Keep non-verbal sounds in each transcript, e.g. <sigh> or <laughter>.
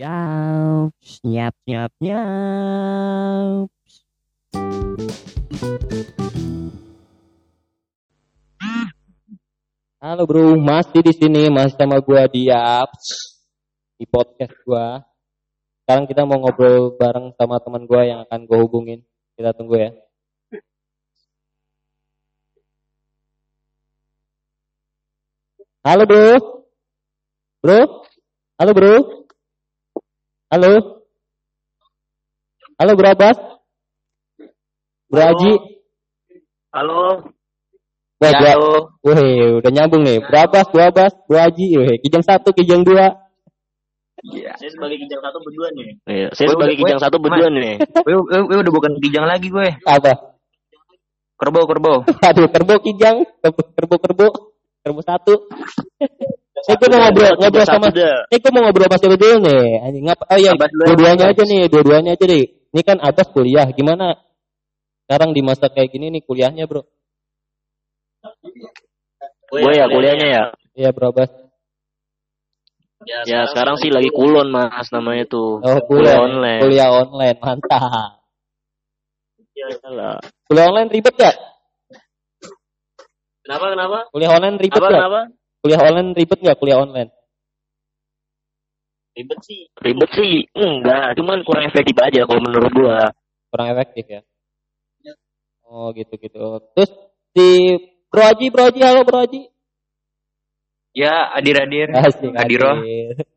Siap, siap, siap, siap. Halo bro, masih di sini, masih sama gua Diap di podcast gua. Sekarang kita mau ngobrol bareng sama teman gua yang akan gua hubungin. Kita tunggu ya. Halo bro, bro, halo bro, halo, halo bro Abbas, bro Halo. Haji, Halo. Wah, Ya, halo. Wih, udah nyambung nih. Bro Abbas, bro Abbas, bro Haji, wih, kijang satu, kijang dua. Iya. Saya sebagai kijang satu berdua nih. Iya, saya sebagai kijang satu berdua nih. Gue udah bukan kijang lagi gue. Apa? Kerbau, kerbau. <laughs> Aduh, kerbau kijang, kerbau, kerbau, kerbau, kerbau satu. <laughs> Eh, gue mau ngobrol, ngobrol sama, eh, gue mau ngobrol sama siapa dulu nih. Anjing, ngapa? Oh iya, dua-duanya aja nih, dua-duanya aja deh. Ini kan Abbas kuliah, gimana? Sekarang di masa kayak gini nih kuliahnya bro. Gue ya kuliahnya ya. Iya bro Abbas. Ya sekarang sih lagi kulon mas namanya tuh. Oh Kuliah kuliah, online. kuliah online, mantap. Iyalah. Kuliah online ribet gak? Kenapa kenapa? Kuliah online ribet Apa gak? kenapa? Kuliah online ribet gak? Kuliah online? Ribet sih. Ribet sih enggak, cuman kurang efektif aja kalau menurut gua. kurang efektif ya. Oh gitu gitu. Terus si Bro Haji, Bro Haji, halo Bro Haji. Ya, adir-adir. <laughs> Asik, hadir.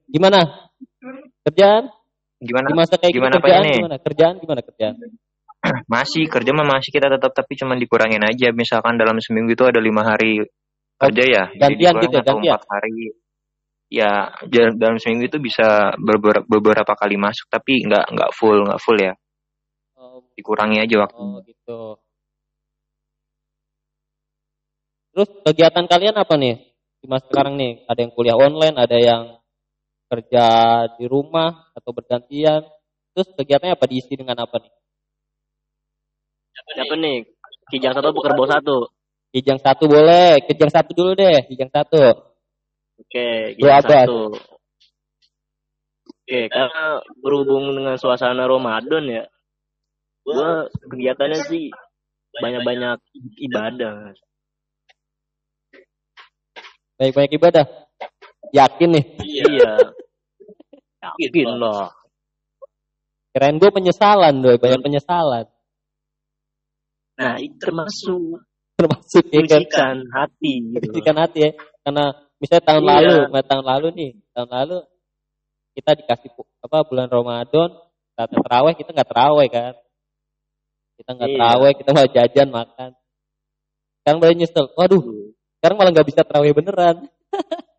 Gimana? Kerjaan? Gimana? Di masa kayak Gimana gini kerjaan nih? gimana? Kerjaan gimana kerjaan? <clears throat> Masih kerja mah masih kita tetap tapi cuman dikurangin aja. Misalkan dalam seminggu itu ada lima hari kerja ya. Gantian gitu, gantian? empat hari. Ya, dalam seminggu itu bisa beberapa, beberapa kali masuk tapi nggak nggak full nggak full ya. Oh, Dikurangi aja waktu. oh gitu. Terus kegiatan kalian apa nih? Di masa sekarang nih, ada yang kuliah online, ada yang kerja di rumah atau bergantian. Terus kegiatannya apa diisi dengan apa nih? Siapa nih? Kijang satu apa kerbau satu? Kijang satu boleh, kijang satu dulu deh, kijang satu. Oke, kijang abad. satu. Oke, karena berhubung dengan suasana Ramadan ya, gua kegiatannya sih banyak-banyak ibadah. Baik-baik ibadah. Yakin nih. Iya. Yakin loh. Keren gue penyesalan doy, banyak penyesalan. Nah, itu termasuk Termasuk ya kan, hati gitu. Hati ya. Karena misalnya tahun Iya. lalu, nah, tahun lalu nih, tahun lalu kita dikasih apa bulan Ramadan, saat terawih kita nggak terawih kan. Kita nggak Iya. terawih, kita malah jajan makan. Sekarang baru nyesel, waduh, sekarang malah nggak bisa terawih beneran <laughs>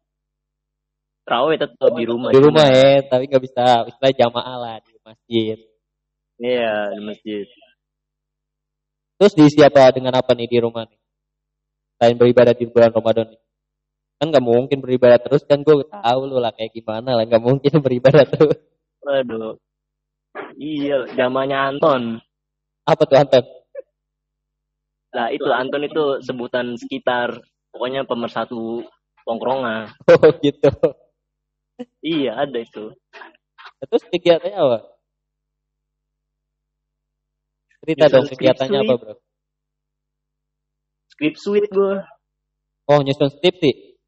Terawih tetap di rumah. di rumah ya, tapi nggak bisa istilah jamaah lah di masjid. Iya, di masjid. Terus diisi apa dengan apa nih di rumah nih? Selain beribadah di bulan Ramadan nih. Kan nggak mungkin beribadah terus kan gue tahu lu lah kayak gimana lah nggak mungkin <laughs> beribadah terus. Waduh. Iya, zamannya Anton. Apa tuh Anton? Nah, itu Anton itu sebutan sekitar. Pokoknya pemersatu tongkrongan. <laughs> Oh gitu. Iya, ada itu. Terus kegiatannya apa? Cerita dong kegiatannya apa bro? Script suite gue. Oh nyusun skripsi.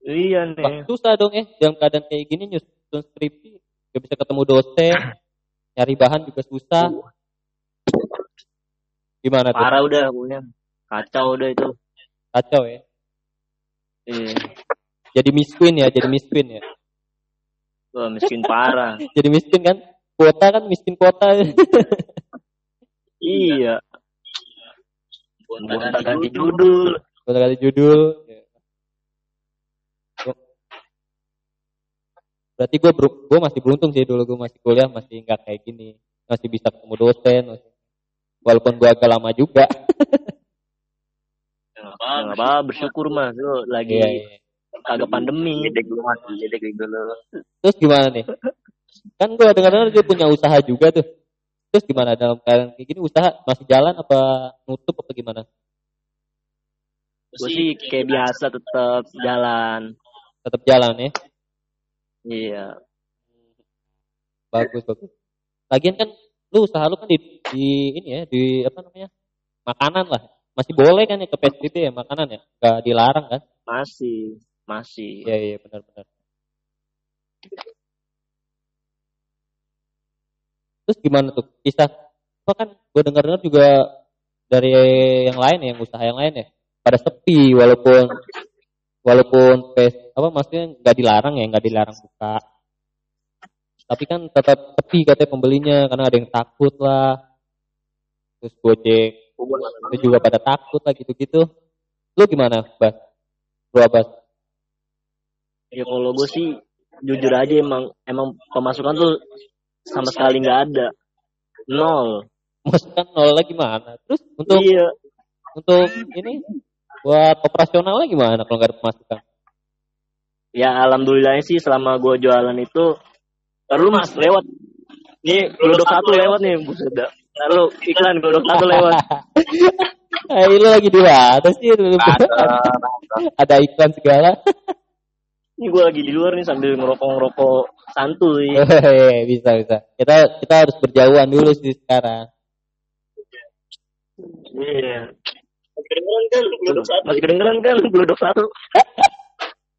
Iya Wah, nih. susah dong eh dalam keadaan kayak gini nyusun skripsi. Gak bisa ketemu dosen. Nyari bahan juga susah. Gimana tuh? Parah udah pokoknya. Kacau udah itu. Kacau ya. Iya. Jadi miskin ya, jadi miskin ya. Wah, miskin parah. <laughs> Jadi miskin kan? Kuota kan miskin kuota. <laughs> iya. Gonta ganti judul. Kuota kali judul. Gua- Berarti gue gue masih beruntung sih dulu gue masih kuliah masih nggak kayak gini masih bisa ketemu dosen masih- walaupun gue agak lama juga <laughs> Nggak apa, bersyukur mas. Lu lagi Iya, iya. agak pandemi. Jedek dulu mas, jedek dulu. terus gimana nih kan gue dengar-dengar dia punya usaha juga tuh terus gimana? Dalam keadaan kayak gini usaha masih jalan apa nutup apa gimana? Gue sih kayak biasa tetap jalan. tetap jalan ya? Iya. bagus bagus. Lagian kan lu usaha lu kan di, di ini ya di apa namanya? Makanan lah. Masih boleh kan ya ke PSBB ya makanan ya? Nggak dilarang kan? Masih, masih. iya iya benar benar terus gimana tuh? Kisah apa kan gue dengar dengar juga dari yang lain ya, yang usaha yang lain ya pada sepi walaupun walaupun pes apa maksudnya nggak dilarang ya nggak dilarang buka. Tapi kan tetap sepi katanya pembelinya karena ada yang takut lah. Terus gojek itu juga pada takut lah gitu-gitu. Lu gimana bas? Lu bas? Ya kalau gue sih jujur aja emang emang pemasukan tuh sama sekali nggak ada. Nol. nol lagi gimana terus untuk Iya. untuk ini buat operasionalnya gimana kalau nggak ada pemasukan Ya alhamdulillahnya sih selama gue jualan itu Lalu mas lewat Nih glodok satu lewat nih dah Lalu iklan glodok satu lewat <laughs> Eh, lu lagi di mana sih? <laughs> Ada iklan segala. <laughs> Ini gue lagi di luar nih sambil ngerokok-ngerokok santuy <laughs> bisa bisa. Kita kita harus berjauhan dulu sih sekarang. Iya Masih kedengeran kan satu Masih kedengeran kan satu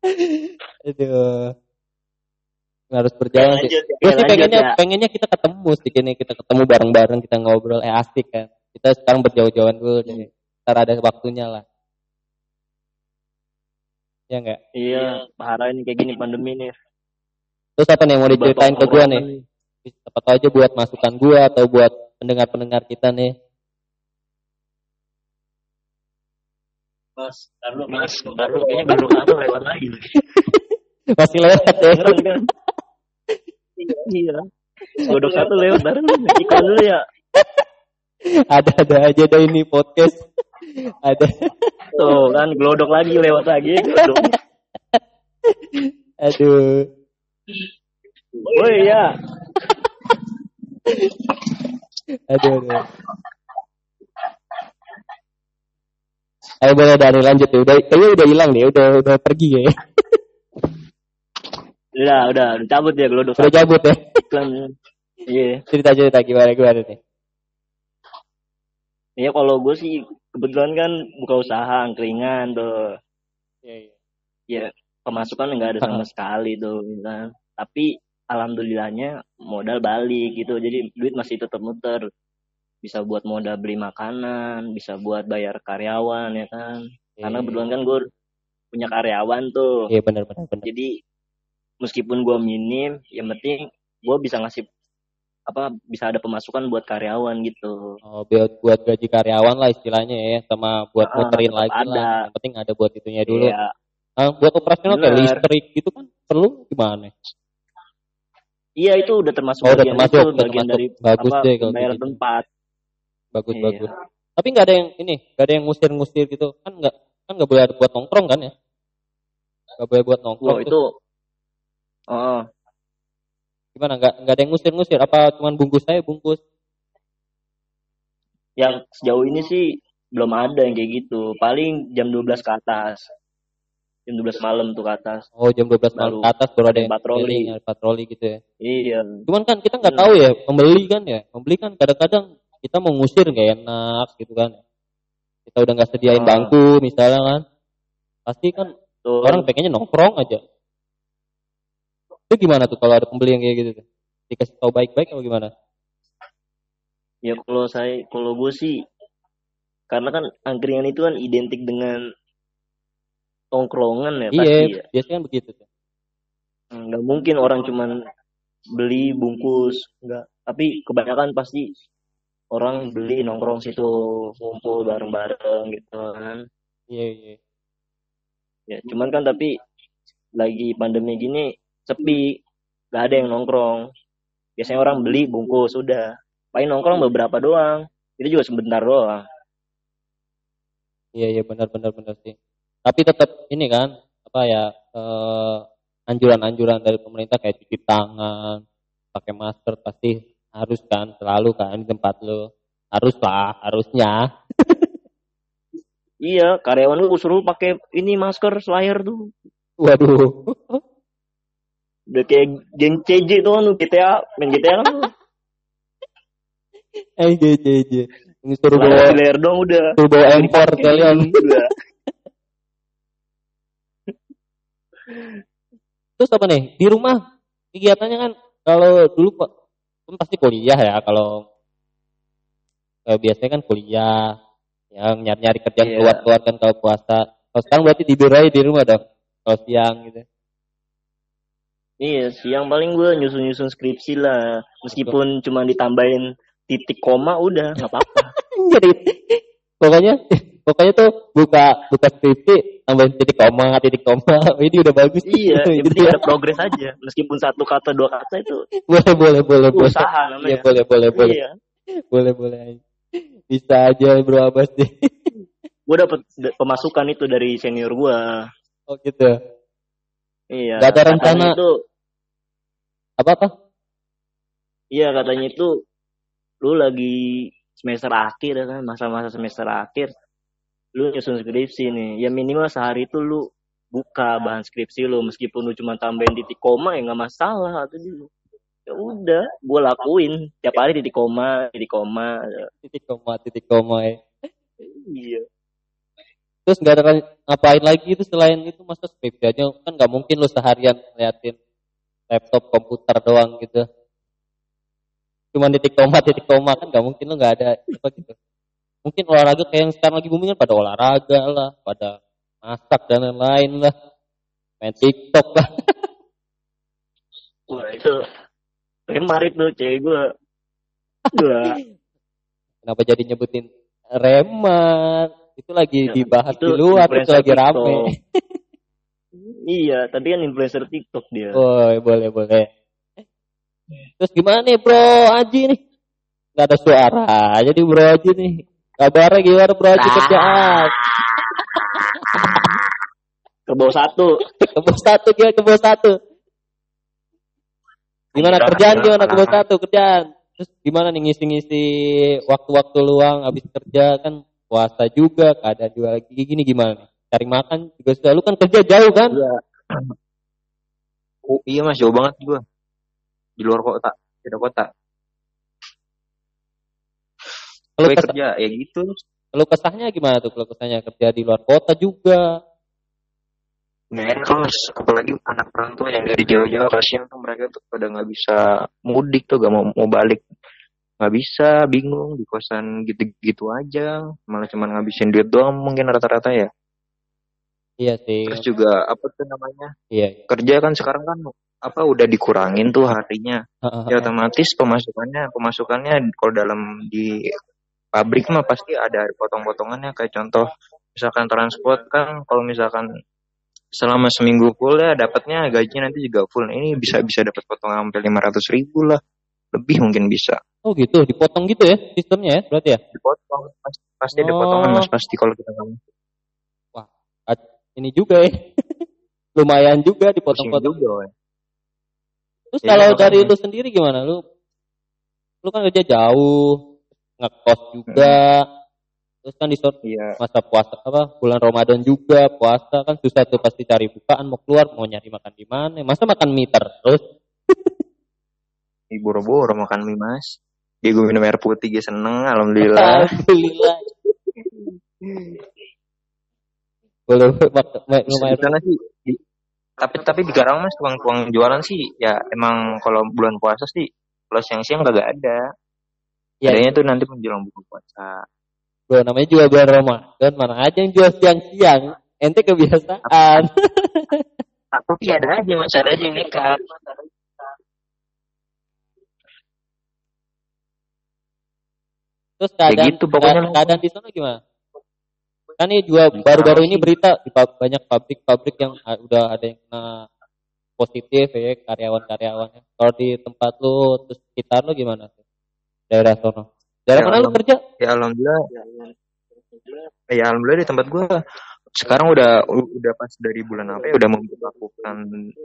<laughs> Aduh. Harus berjalan sih. Gue sih pengennya ya. pengennya kita ketemu sih ini kita ketemu bareng-bareng kita ngobrol eh asik kan. Kita sekarang berjauh-jauhan dulu deh. Ntar ada waktunya lah. Ya enggak? Iya parah ini kayak gini pandemi nih Terus apa nih yang mau diceritain ke gua nih? Siapa tahu aja buat masukan gua atau buat pendengar-pendengar kita nih. Mas, taruh mas, taruh kayaknya baru satu lewat lagi. <laughs> Masih lewat ya. Kan? Iya. Glodok satu lewat baru iklan dulu ya. <laughs> Ada-ada aja dah ini podcast. Ada. Tuh kan glodok lagi lewat lagi. <laughs> Glodok. Aduh. Oh iya. Aduh, aduh. Ayo boleh dari lanjut ya. Udah, kayaknya udah hilang deh, udah udah pergi ya. Udah, udah, udah cabut ya glodok Udah cabut ya. iklan. Iya. Cerita cerita gimana gimana nih. Iya kalau gue sih kebetulan kan buka usaha angkringan tuh. Iya, iya. Ya pemasukan nggak ada sama sekali tuh kan. Tapi alhamdulillahnya modal balik gitu. Jadi duit masih tetap muter. Bisa buat modal beli makanan, bisa buat bayar karyawan ya kan. Karena kebetulan kan gue punya karyawan tuh. Iya benar benar. Jadi meskipun gue minim, yang penting gue bisa ngasih apa bisa ada pemasukan buat karyawan gitu. Oh, buat buat gaji karyawan lah istilahnya ya, sama buat Ah, muterin lagi lah. ada. Yang penting ada buat itunya dulu. Iya. Ah, buat operasional kayak listrik gitu kan perlu gimana? Iya itu udah termasuk Oh, udah bagian termasuk, itu, udah bagian termasuk. dari Bagus apa deh kalau bayar gitu. tempat. Bagus Iya. bagus. Tapi nggak ada yang ini, nggak ada yang ngusir-ngusir gitu. Kan nggak kan nggak boleh ada buat nongkrong kan ya? Nggak boleh buat nongkrong. Tuh. itu oh Gimana? Nggak nggak ada yang ngusir-ngusir? Apa cuman bungkus saya bungkus? yang sejauh ini sih belum ada yang kayak gitu. Paling jam 12 ke atas. Jam 12 malam tuh ke atas. Oh jam 12 malam ke atas baru ada yang patroli. ada patroli gitu ya. Iya. Cuman kan kita nggak Hmm. tahu ya pembeli kan ya. Pembeli kan kadang-kadang kita mau ngusir nggak enak gitu kan. Kita udah nggak sediain Ah. bangku misalnya kan. Pasti kan Tuh. orang pengennya nongkrong aja. Itu gimana tuh kalau ada pembeli yang kayak gitu tuh? Dikasih tahu baik-baik atau gimana? Ya kalau saya kalau gue sih karena kan angkringan itu kan identik dengan tongkrongan ya pasti iya, ya. biasanya kan begitu tuh. nggak mungkin orang cuman beli bungkus nggak tapi kebanyakan pasti orang beli nongkrong situ ngumpul bareng-bareng gitu kan Iya, iya. ya cuman kan tapi lagi pandemi gini sepi nggak ada yang nongkrong biasanya orang beli bungkus sudah paling nongkrong beberapa doang itu juga sebentar doang Iya, iya benar-benar benar sih. Tapi tetap ini kan apa ya eh, anjuran-anjuran dari pemerintah kayak cuci tangan, pakai masker pasti harus kan selalu kan di tempat lo. Harus lah, harusnya. <laughs> iya karyawan gue suruh pakai ini masker slayer tuh Waduh. <laughs> Udah kayak geng CJ tuh kan GTA, main GTA kan lu. <laughs> Eh, je. Ini suruh bawa, di layar dong udah. suruh bawa empor kalian. Udah. <laughs> Terus apa nih? Di rumah kegiatannya kan kalau dulu kok kan pasti kuliah ya kalau eh, biasanya kan kuliah yang nyari-nyari kerjaan Iya. keluar-keluar kan kalau puasa. Kalau sekarang berarti tidur aja di rumah dong. Kalau siang gitu. Iya, siang paling gue nyusun-nyusun skripsi lah. Meskipun cuma ditambahin titik koma udah nggak apa-apa. <laughs> Jadi pokoknya pokoknya tuh buka buka skripsi tambahin titik koma titik koma <laughs> ini udah bagus iya, <laughs> yang penting ada progres aja. Meskipun satu kata dua kata itu boleh boleh boleh boleh usaha iya namanya. boleh boleh boleh Iya. boleh boleh bisa aja bro Abbas deh Gue dapet pemasukan itu dari senior gue. oh gitu Iya. Nggak ada rencana- Itu, apa apa iya katanya itu lu lagi semester akhir ya kan, masa-masa semester akhir. Lu nyusun skripsi nih. Ya minimal sehari itu lu buka bahan skripsi lu meskipun lu cuma tambahin titik koma ya nggak masalah atau dia. Ya udah gue lakuin. Tiap hari titik koma titik koma. Titik koma titik koma ya. Iya. Terus nggak ada ngapain lagi itu selain itu masa skripsi aja kan nggak mungkin lu seharian ngeliatin laptop komputer doang gitu. Cuma titik koma titik koma kan nggak mungkin lu nggak ada apa gitu. Mungkin olahraga kayak yang sekarang lagi booming kan pada olahraga lah pada masak dan lain-lain lah. Main tiktok lah. Wah itu kemarin tuh cewek gue gue kenapa jadi nyebutin reman itu lagi Ya, dibahas itu di luar itu lagi rame. <laughs> iya tapi kan influencer TikTok dia Oh, boleh, boleh. Terus gimana nih Bro Aji nih? Gak ada suara. Jadi Bro Aji nih. Kabarnya gimana Bro Aji kerjaan? ke bawah satu Ke bawah satu dia ke bawah satu. Gimana Jangan, kerjaan jangan. gimana ke bawah satu kerjaan? Terus gimana nih ngisi-ngisi waktu-waktu luang habis kerja kan puasa juga, keadaan juga lagi gini gimana nih? Cari makan juga sudah. Lu kan kerja jauh kan? Iya. Oh, iya mas. Jauh banget gua. Di luar kota. Beda kota. Kalau kerja ya gitu. kalau kesahnya gimana tuh? Kalau kesahnya kerja di luar kota juga? nggak enak mas. Apalagi anak perantau yang dari jauh-jauh kasihan tuh mereka tuh pada nggak bisa mudik tuh gak mau mau balik. Nggak bisa bingung di kosan gitu-gitu aja. Malah cuma ngabisin duit doang mungkin rata-rata ya Iya sih. terus juga apa tuh namanya Iya. kerja kan sekarang kan apa udah dikurangin tuh harinya ya otomatis pemasukannya pemasukannya kalau dalam di pabrik mah pasti ada potong-potongannya kayak contoh misalkan transport kan kalau misalkan selama seminggu full ya dapatnya gajinya nanti juga full Nah, ini bisa bisa dapat potongan sampai lima ratus ribu lah lebih mungkin bisa Oh gitu, dipotong gitu ya sistemnya ya berarti ya? dipotong pasti, pasti ada Oh. potongan mas pasti kalau kita ngomong Ini juga ya. <laughs> Lumayan juga dipotong-potong. juga. Terus Iya, kalau makanya. dari lu sendiri gimana? Lu lu kan kerja jauh, ngekos juga. Terus kan di iya masa puasa apa bulan Ramadan juga puasa kan susah tuh pasti cari bukaan mau keluar mau nyari makan di mana masa makan mie terus Ih, boro-boro makan mie mas dia gue minum air putih dia seneng alhamdulillah <laughs> alhamdulillah <laughs> lumayan. sih? Di- tapi tapi di Karawang mas tukang-tukang jualan sih. Ya emang kalau bulan puasa sih kalau siang-siang kagak ada. Ya adanya tuh nanti menjelang buka puasa. Bro namanya juga bulan Ramadan mana aja yang jual siang-siang. Ente kebiasaan. <laughs> Tapi ada aja mas ada aja yang nekat. Terus Ya keadaan gitu, pokoknya. keadaan- keadaan di sana gimana kan ini juga baru-baru ini sih. berita di banyak pabrik-pabrik yang ah, udah ada yang kena positif ya karyawan-karyawannya kalau di tempat lu terus sekitar lu gimana tuh? Daerah sono. Daerah Ya, mana lu kerja? ya alhamdulillah. Ya alhamdulillah di tempat gua. Sekarang udah udah pas dari bulan apa ya udah memperlakukan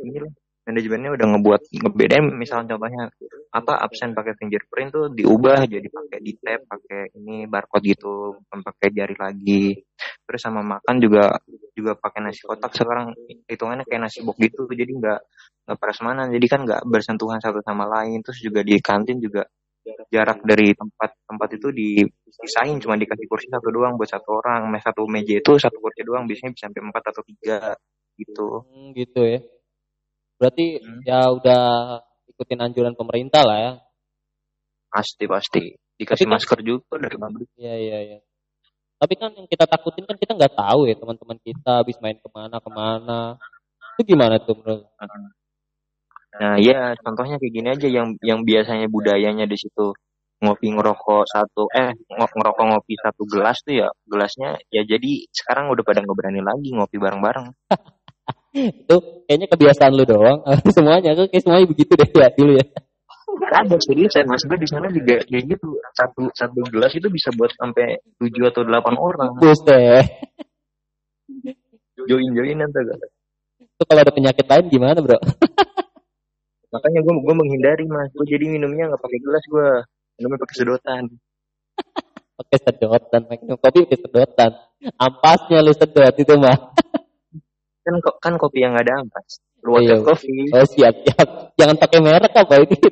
ini lah manajemennya udah ngebuat ngebedain misalnya contohnya apa absen pakai fingerprint tuh diubah jadi pakai di tap pakai ini barcode gitu pakai jari lagi. Terus sama makan juga juga pakai nasi kotak sekarang hitungannya kayak nasi box gitu jadi nggak nggak prasmanan jadi kan nggak bersentuhan satu sama lain terus juga di kantin juga jarak dari tempat tempat itu dipisahin cuma dikasih kursi satu doang buat satu orang. Satu meja itu satu kursi doang biasanya bisa sampai empat atau tiga gitu. Hmm, gitu ya. Berarti Hmm. ya udah ikutin anjuran pemerintah lah ya. pasti pasti dikasih Tapi kan- masker juga dari pabrik Iya iya iya. Tapi kan yang kita takutin kan kita nggak tahu ya teman-teman kita habis main ke mana ke mana. Itu gimana tuh bro? Nah, ya contohnya kayak gini aja yang yang biasanya budayanya di situ ngopi ngerokok satu eh ngerokok ngopi satu gelas tuh ya gelasnya ya jadi sekarang udah pada nggak berani lagi ngopi bareng-bareng. <laughs> <laughs> Itu kayaknya kebiasaan lu doang. <laughs> semuanya tuh kayak semuanya begitu deh ya dulu ya. Ada serius saya gue di sana juga kayak gitu satu satu gelas itu bisa buat sampai tujuh atau delapan orang Buset. join joinan tuh gak? Itu kalau ada penyakit lain gimana bro? <laughs> Makanya gue gue menghindari mas gue jadi minumnya nggak pakai gelas gue minumnya pakai sedotan. Pakai sedotan, minum kopi pakai sedotan. Ampasnya lu sedot itu mah. Kan kok kan kopi yang nggak ada ampas. Lu Iya. coffee. Oh siap siap. Jangan pakai merek apa itu. <laughs>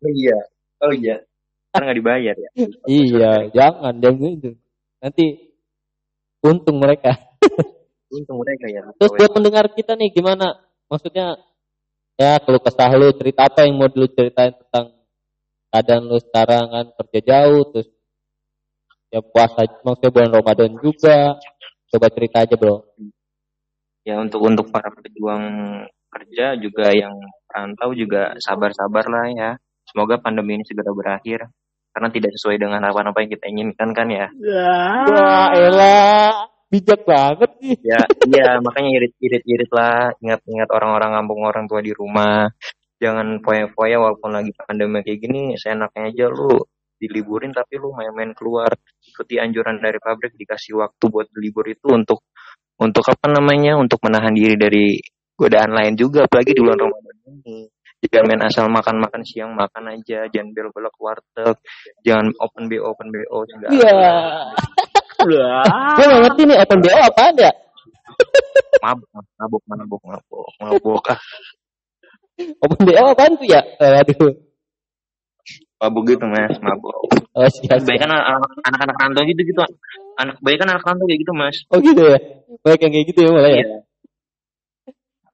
Iya. Oh iya. Karena nggak dibayar ya. iya, jangan jangan itu. Nanti untung mereka. <laughs> Untung mereka ya. Terus buat pendengar kita nih gimana? Maksudnya ya kalau kesah lu cerita apa yang mau lu ceritain tentang keadaan lu sekarang kan kerja jauh terus ya puasa maksudnya bulan Ramadan juga. Coba cerita aja bro. Ya untuk untuk para pejuang kerja juga yang perantau juga sabar-sabar lah ya. Semoga pandemi ini segera berakhir karena tidak sesuai dengan apa-apa yang kita inginkan kan ya. Wah elah bijak banget sih. Ya, iya makanya irit-irit-irit lah, ingat-ingat orang-orang kampung orang tua di rumah. Jangan foya-foya walaupun lagi pandemi kayak gini, seenaknya aja lu diliburin tapi lu main-main keluar. Ikuti anjuran dari pabrik dikasih waktu buat libur itu untuk untuk apa namanya? Untuk menahan diri dari godaan lain juga apalagi di bulan Ramadan ini. Jangan main asal makan-makan siang makan aja, jangan belok-belok ke warteg, jangan open BO open BO segala. Iya. Gue gak ngerti nih open BO apaan ya? Mabuk, mabuk, mabuk, mabuk, mabuk. Ah, Open BO apaan tuh ya? Eh, aduh. mabuk gitu mas, mabuk. Oh siap. Siap. anak- anak-anak rantau gitu gitu. Anak kebanyakan anak rantau kayak gitu mas. Oh gitu ya? Baik yang kayak gitu ya mulai ya? Iya.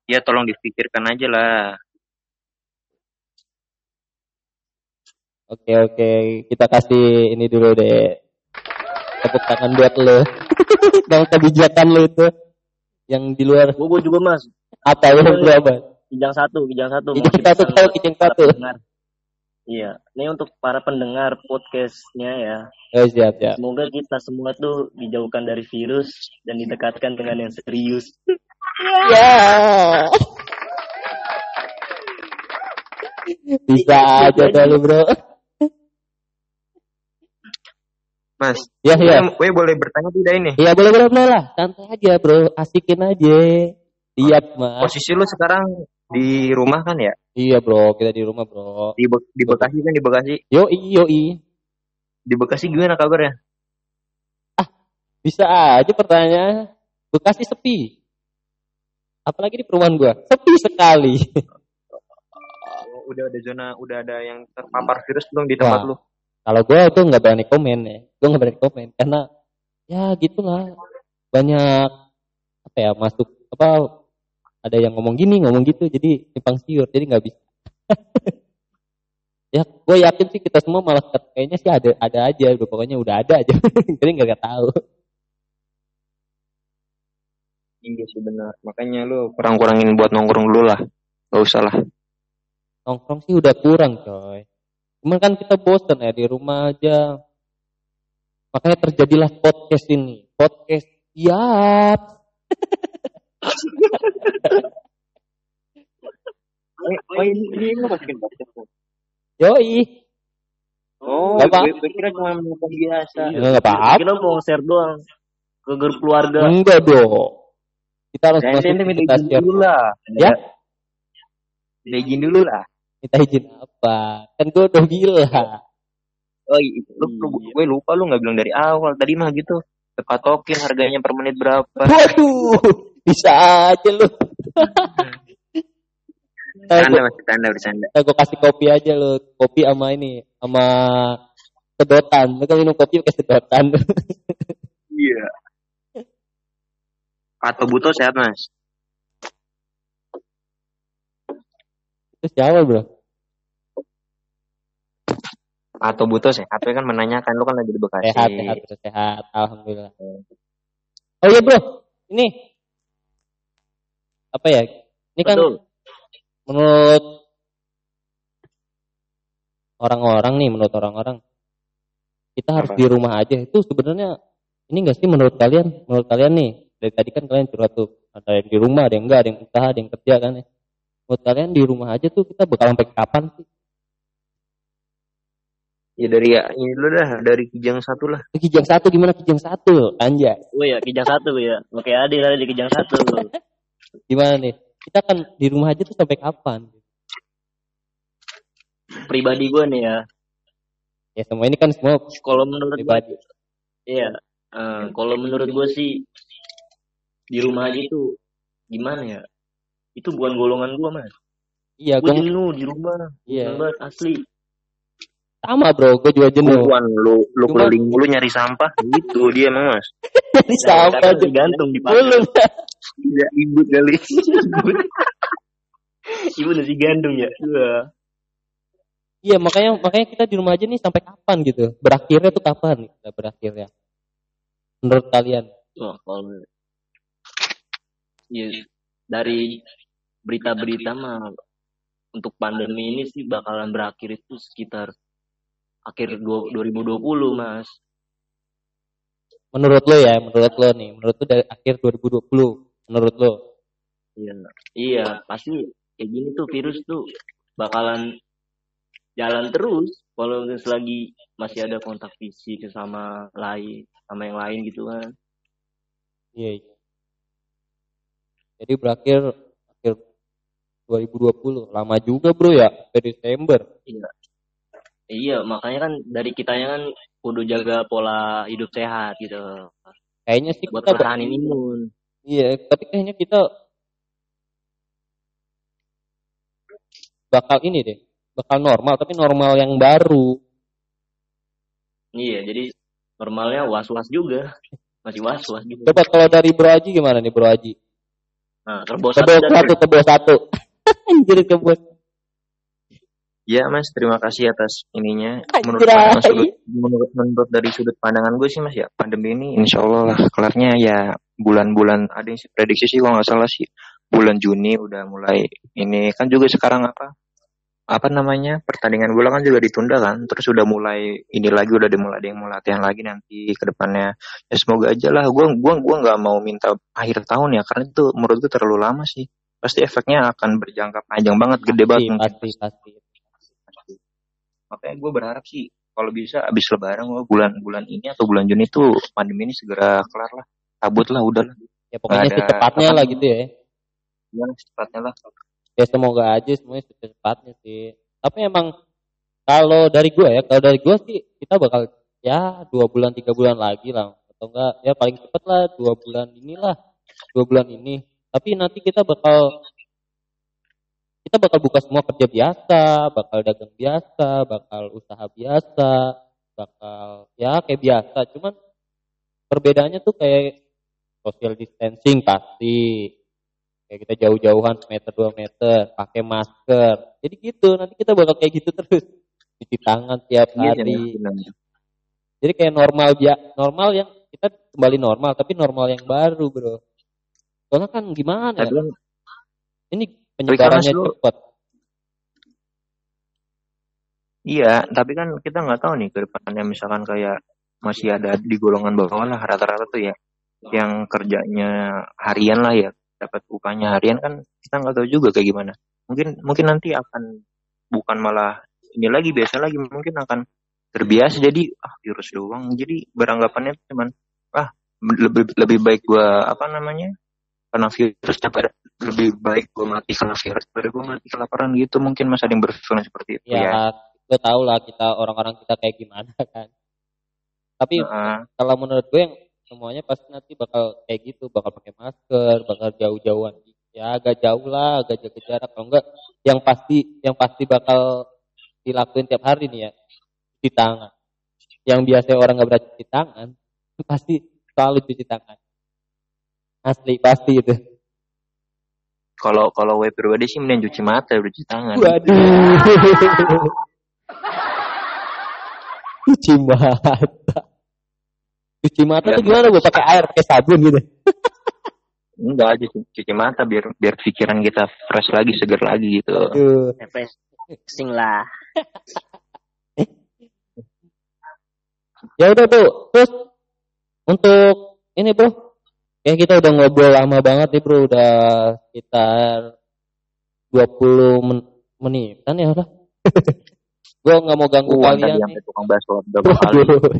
Ya tolong dipikirkan aja lah. Oke oke, kita kasih ini dulu deh. Tepuk tangan buat lo. <laughs> Dan kebijakan lo itu. Yang di luar Gue juga mas. apa ya berapa? Kijang satu, kijang satu. Kijang satu, tahu kijang satu. pendengar. Iya, ini untuk para pendengar podcastnya ya. Oh siap siap. Semoga kita semua tuh dijauhkan dari virus dan didekatkan dengan yang serius. Ya. Bisa aja dah lu bro. Mas, Ya ya. gue boleh bertanya tidak ini? Iya boleh boleh boleh lah. Santai aja bro, asikin aja. Siap mas. Posisi lu sekarang di rumah kan ya? Iya bro, kita di rumah bro. Di, Be- di Bekasi kan di Bekasi. Yo yo Di Bekasi gimana kabarnya? Bisa aja pertanyaan. Bekasi sepi. Apalagi di perumahan gua. Sepi sekali. Oh, udah ada zona, udah ada yang terpapar virus belum di tempat Wah. lu? Kalau gua tuh nggak berani komen ya. Gua nggak berani komen karena ya gitulah. Banyak apa ya masuk apa ada yang ngomong gini ngomong gitu jadi simpang siur jadi nggak bisa. <laughs> ya gue yakin sih kita semua malah kayaknya sih ada ada aja udah pokoknya udah ada aja <laughs> jadi nggak nggak tahu Iya sih benar. Makanya lu kurang-kurangin buat nongkrong dulu lah. Gak usah lah. nongkrong sih udah kurang coy cuman kan kita bosen ya di rumah aja makanya terjadilah podcast ini podcast siap <laughs> Oh, ini, ini lu masukin podcast. yoi Oh, Gak apa- gue, kira cuma menonton biasa. Ya, nggak apa-apa Kita mau share doang ke grup keluarga. enggak dong kita harus Nah, masuk minta kita izin share dulu lah. ya Minta izin dulu lah. Minta izin apa? Kan gue udah bilang. Oh, iya. lu, lu, Iya. gue lupa lu nggak bilang dari awal. Tadi mah gitu. Patokin harganya per menit berapa. Waduh, bisa aja lu. <laughs> Bercanda gue, mas, bercanda, bercanda. ntar gue kasih kopi aja lu. Kopi sama ini. Sama sedotan. Lu kan minum kopi pakai sedotan. <laughs> Iya. Atau butuh sehat mas. Itu siapa bro? Atau butuh sehat. Tapi kan menanyakan lu kan lagi di Bekasi. Sehat, sehat, sehat. Alhamdulillah. Oh iya bro, ini apa ya? Ini kan Betul. menurut orang-orang nih, menurut orang-orang kita harus Apa? di rumah aja. Itu sebenarnya ini enggak sih menurut kalian? Menurut kalian nih, dari tadi kan kalian curhat tuh, ada yang di rumah, ada yang enggak, ada yang usaha, ada yang kerja kan ya. Menurut kalian di rumah aja tuh kita bakal sampai kapan sih? Ya dari ya, ini dulu dah. Dari kijang satu lah. Kijang satu gimana kijang satu? Anjay. Oh ya, kijang satu ya. Oke, Adil ada di kijang satu. <laughs> Gimana nih? Kita kan di rumah aja tuh sampai kapan? Pribadi gue nih ya. Ya semua ini kan semua Kalau menurut gue, pribadi. iya. eh, kalau menurut gue sih di rumah aja itu gimana ya? Itu bukan golongan gue mas. Iya, Gue gue jenuh di rumah. iya. Banget asli. sama bro, gue juga jenuh. Bukan lu lu Cuma- keliling mulu nyari sampah. Gitu dia emang mas. <laughs> Jadi Nah, sama kadang digantung di belum. Ya ibu kali. <laughs> Ibu nasi gandum ya. Iya. Iya makanya makanya kita di rumah aja nih sampai kapan gitu? Berakhirnya tuh kapan nih kita berakhirnya? Menurut kalian? Wah, kalau ya, dari berita-berita mah untuk pandemi ini sih bakalan berakhir itu sekitar akhir dua- 2020 mas. Menurut lo ya, menurut lo nih, menurut lo dari akhir 2020, menurut lo? Iya, iya pasti kayak gini tuh virus tuh bakalan jalan terus kalau selagi masih ada kontak fisik sama lain sama yang lain gitu kan. Iya. iya. Jadi berakhir akhir 2020, lama juga bro ya, ke Desember. Iya, makanya kan dari kitanya kan kudu jaga pola hidup sehat gitu. Kayaknya sih Buat kita ber- pertahanin imun. Iya, tapi kayaknya kita bakal ini deh, bakal normal, tapi normal yang baru. Iya, jadi normalnya was-was juga. Masih was-was gitu. Coba kalau dari Bro Aji gimana nih Bro Aji? Nah, kebo satu satu, kebo satu. <laughs> Anjir kebo. Ya mas, terima kasih atas ininya. Menurut, sudut, menurut, menurut dari sudut pandangan gue sih mas ya, pandemi ini insya Allah lah kelarnya ya bulan-bulan ada yang prediksi sih kalau nggak salah sih bulan Juni udah mulai ini. Kan juga sekarang apa apa namanya pertandingan bola kan juga ditunda kan terus udah mulai ini lagi udah dimulai ada yang mau latihan lagi nanti ke depannya. Ya semoga aja lah gua gua gua nggak mau minta akhir tahun ya karena itu menurut gue terlalu lama sih. Pasti efeknya akan berjangka panjang banget gede banget. Pasti, pasti, pasti. makanya gue berharap sih kalau bisa abis lebaran gua bulan bulan ini atau bulan Juni tuh pandemi ini segera kelar lah cabut lah udah lah Ya pokoknya ada secepatnya apa- lah gitu ya. ya secepatnya lah Ya semoga aja semuanya secepatnya sih. Tapi emang kalau dari gue ya, kalau dari gue sih kita bakal ya dua bulan tiga bulan lagi lah atau enggak ya paling cepet lah dua bulan inilah dua bulan ini. Tapi nanti kita bakal kita bakal buka semua kerja biasa, bakal dagang biasa, bakal usaha biasa, bakal ya kayak biasa. Cuman perbedaannya tuh kayak social distancing pasti, kayak kita jauh-jauhan semeter dua meter pakai masker. Jadi gitu nanti kita bakal kayak gitu terus. Cuci tangan tiap Iya, hari. benar. jadi kayak normal ya normal yang kita kembali normal tapi normal yang baru bro. Soalnya kan gimana Tapi ya ini penyebarannya cepat. Iya, tapi kan kita nggak tahu nih ke depannya misalkan kayak masih ada di golongan bawah lah rata-rata tuh ya yang kerjanya harian lah ya dapat upahnya harian kan kita nggak tahu juga kayak gimana. Mungkin mungkin nanti akan bukan malah ini lagi biasa lagi mungkin akan terbiasa jadi ah virus doang jadi beranggapannya cuman ah lebih lebih baik gua apa namanya kena virus daripada lebih baik gue mati kena virus daripada gue mati kelaparan gitu mungkin mas ada yang berpikiran seperti itu ya, ya gue tau lah kita orang-orang kita kayak gimana <laughs> kan tapi Heeh. kalau menurut gue yang semuanya pasti nanti bakal kayak gitu bakal pakai masker bakal jauh-jauhan. Ya agak jauh lah agak jaga jarak. Kalau enggak yang pasti yang pasti bakal dilakuin tiap hari nih ya cuci tangan. Yang biasanya orang nggak berani cuci tangan pasti selalu cuci tangan. Asli pasti itu. Kalau kalau gue pribadi sih mending cuci mata udah cuci tangan. Waduh. <laughs> Cuci mata cuci mata tuh gimana gue pakai air pakai sabun gitu. <laughs> Enggak cuci, cuci mata biar biar pikiran kita fresh lagi seger lagi gitu. Aduh. refreshing lah. <laughs> Ya udah tuh. Terus untuk ini bro, kayak kita udah ngobrol lama banget nih bro, udah sekitar 20 men menitan ya udah. <laughs> gue nggak mau ganggu Uang kalian tadi tukang bakso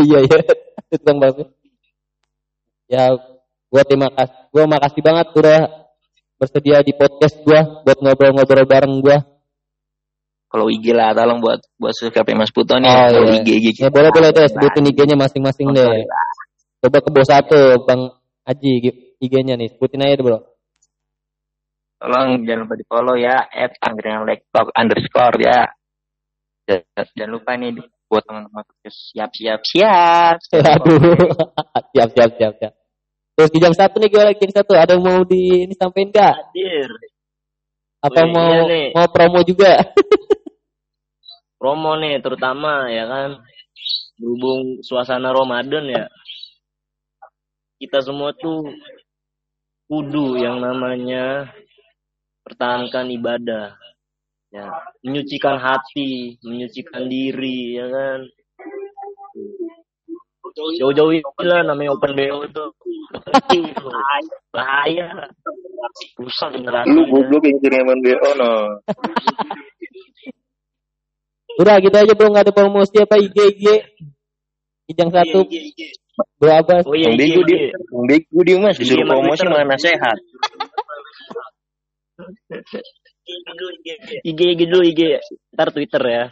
iya iya, <laughs> tukang bakso. Ya, gue terima kasih, gue makasih banget udah bersedia di podcast gue buat ngobrol-ngobrol bareng gue. kalau IG lah tolong buat buat subscribe Mas Puto nih Oh, kalau iya. IG IG Ya boleh boleh deh, sebutin IG-nya masing-masing deh. Coba ke bos satu, Bang Aji, IG-nya nih, sebutin aja deh bro. Tolong jangan lupa di follow ya at angkringan underscore ya. Jangan, jangan lupa nih buat teman-teman siap siap siap. <laughs> Aduh, siap siap siap siap. Terus di jam satu nih gue lagi jam satu, ada mau di ini sampein gak? hadir Apa Oh, iya mau nih. mau promo juga? <laughs> promo nih terutama ya kan berhubung suasana Ramadan ya kita semua tuh kudu yang namanya pertahankan ibadah ya menyucikan hati menyucikan diri ya kan jauh-jauh lah namanya open BO itu bahaya rusak generasi Lu goblok yang kiriman BO no. Udah gitu aja bro, nggak ada promosi apa IG IG. Satu, Iya, iya, iya. bro Abbas. oh iya Yang iya, bego dia, iya. yang bego dia mas disuruh Iya, Mas promosi mana sehat. IG IG dulu IG ntar Twitter ya.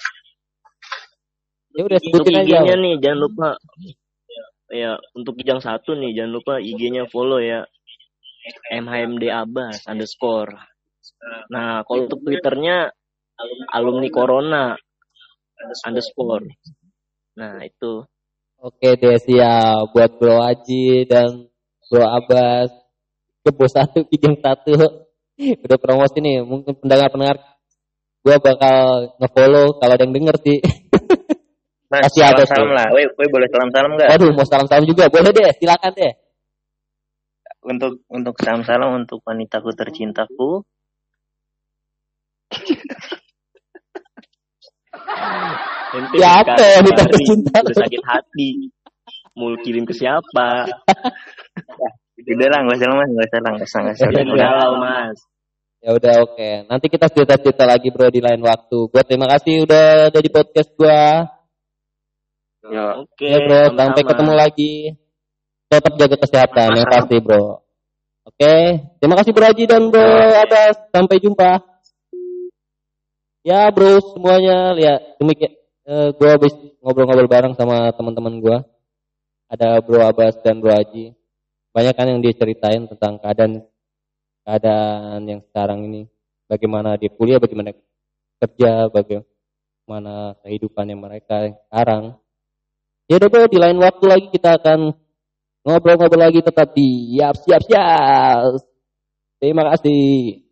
Ya udah sebutin aja. IG-nya nih jangan lupa. Ya untuk kijang satu nih jangan lupa IG-nya follow ya. MHMD Abbas underscore. Nah kalau untuk Twitternya alumni Corona underscore. Nah itu. Oke deh siap. Buat Bro Aji dan Bro Abbas ke bos satu kijang satu udah promosi nih mungkin pendengar-pendengar gua bakal ngefollow kalau ada yang denger sih <laughs> Mas, Pasti ada salam, salam tuh. lah. Woi, woi boleh salam salam nggak? Waduh mau salam-salam juga boleh deh silakan deh Untuk untuk salam salam untuk wanitaku tercintaku. <laughs> Ente Ya, apa wanita tercinta? sakit hati mau kirim ke siapa <laughs> Udah lah, nggak usah mas, nggak usah lah, nggak usah, nggak usah. jangan Udah. galau mas. Ya udah oke. Nanti kita cerita-cerita lagi bro di lain waktu. Gua terima kasih udah ada di podcast gua. Yo. oke ya bro sampai sama-sama. ketemu lagi. Tetap jaga kesehatan yang Sama-sama. pasti bro. Oke terima kasih bro Haji dan bro Abbas. Sampai jumpa. Ya bro semuanya. Lihat demikian eh, gua habis ngobrol-ngobrol bareng sama teman-teman gua. Ada bro Abbas dan bro Haji banyak kan yang dia ceritain tentang keadaan keadaan yang sekarang ini. Bagaimana dia kuliah bagaimana kerja bagaimana kehidupannya mereka sekarang. Ya udah bro di lain waktu lagi kita akan ngobrol-ngobrol lagi. Tetap di siap siap siap terima kasih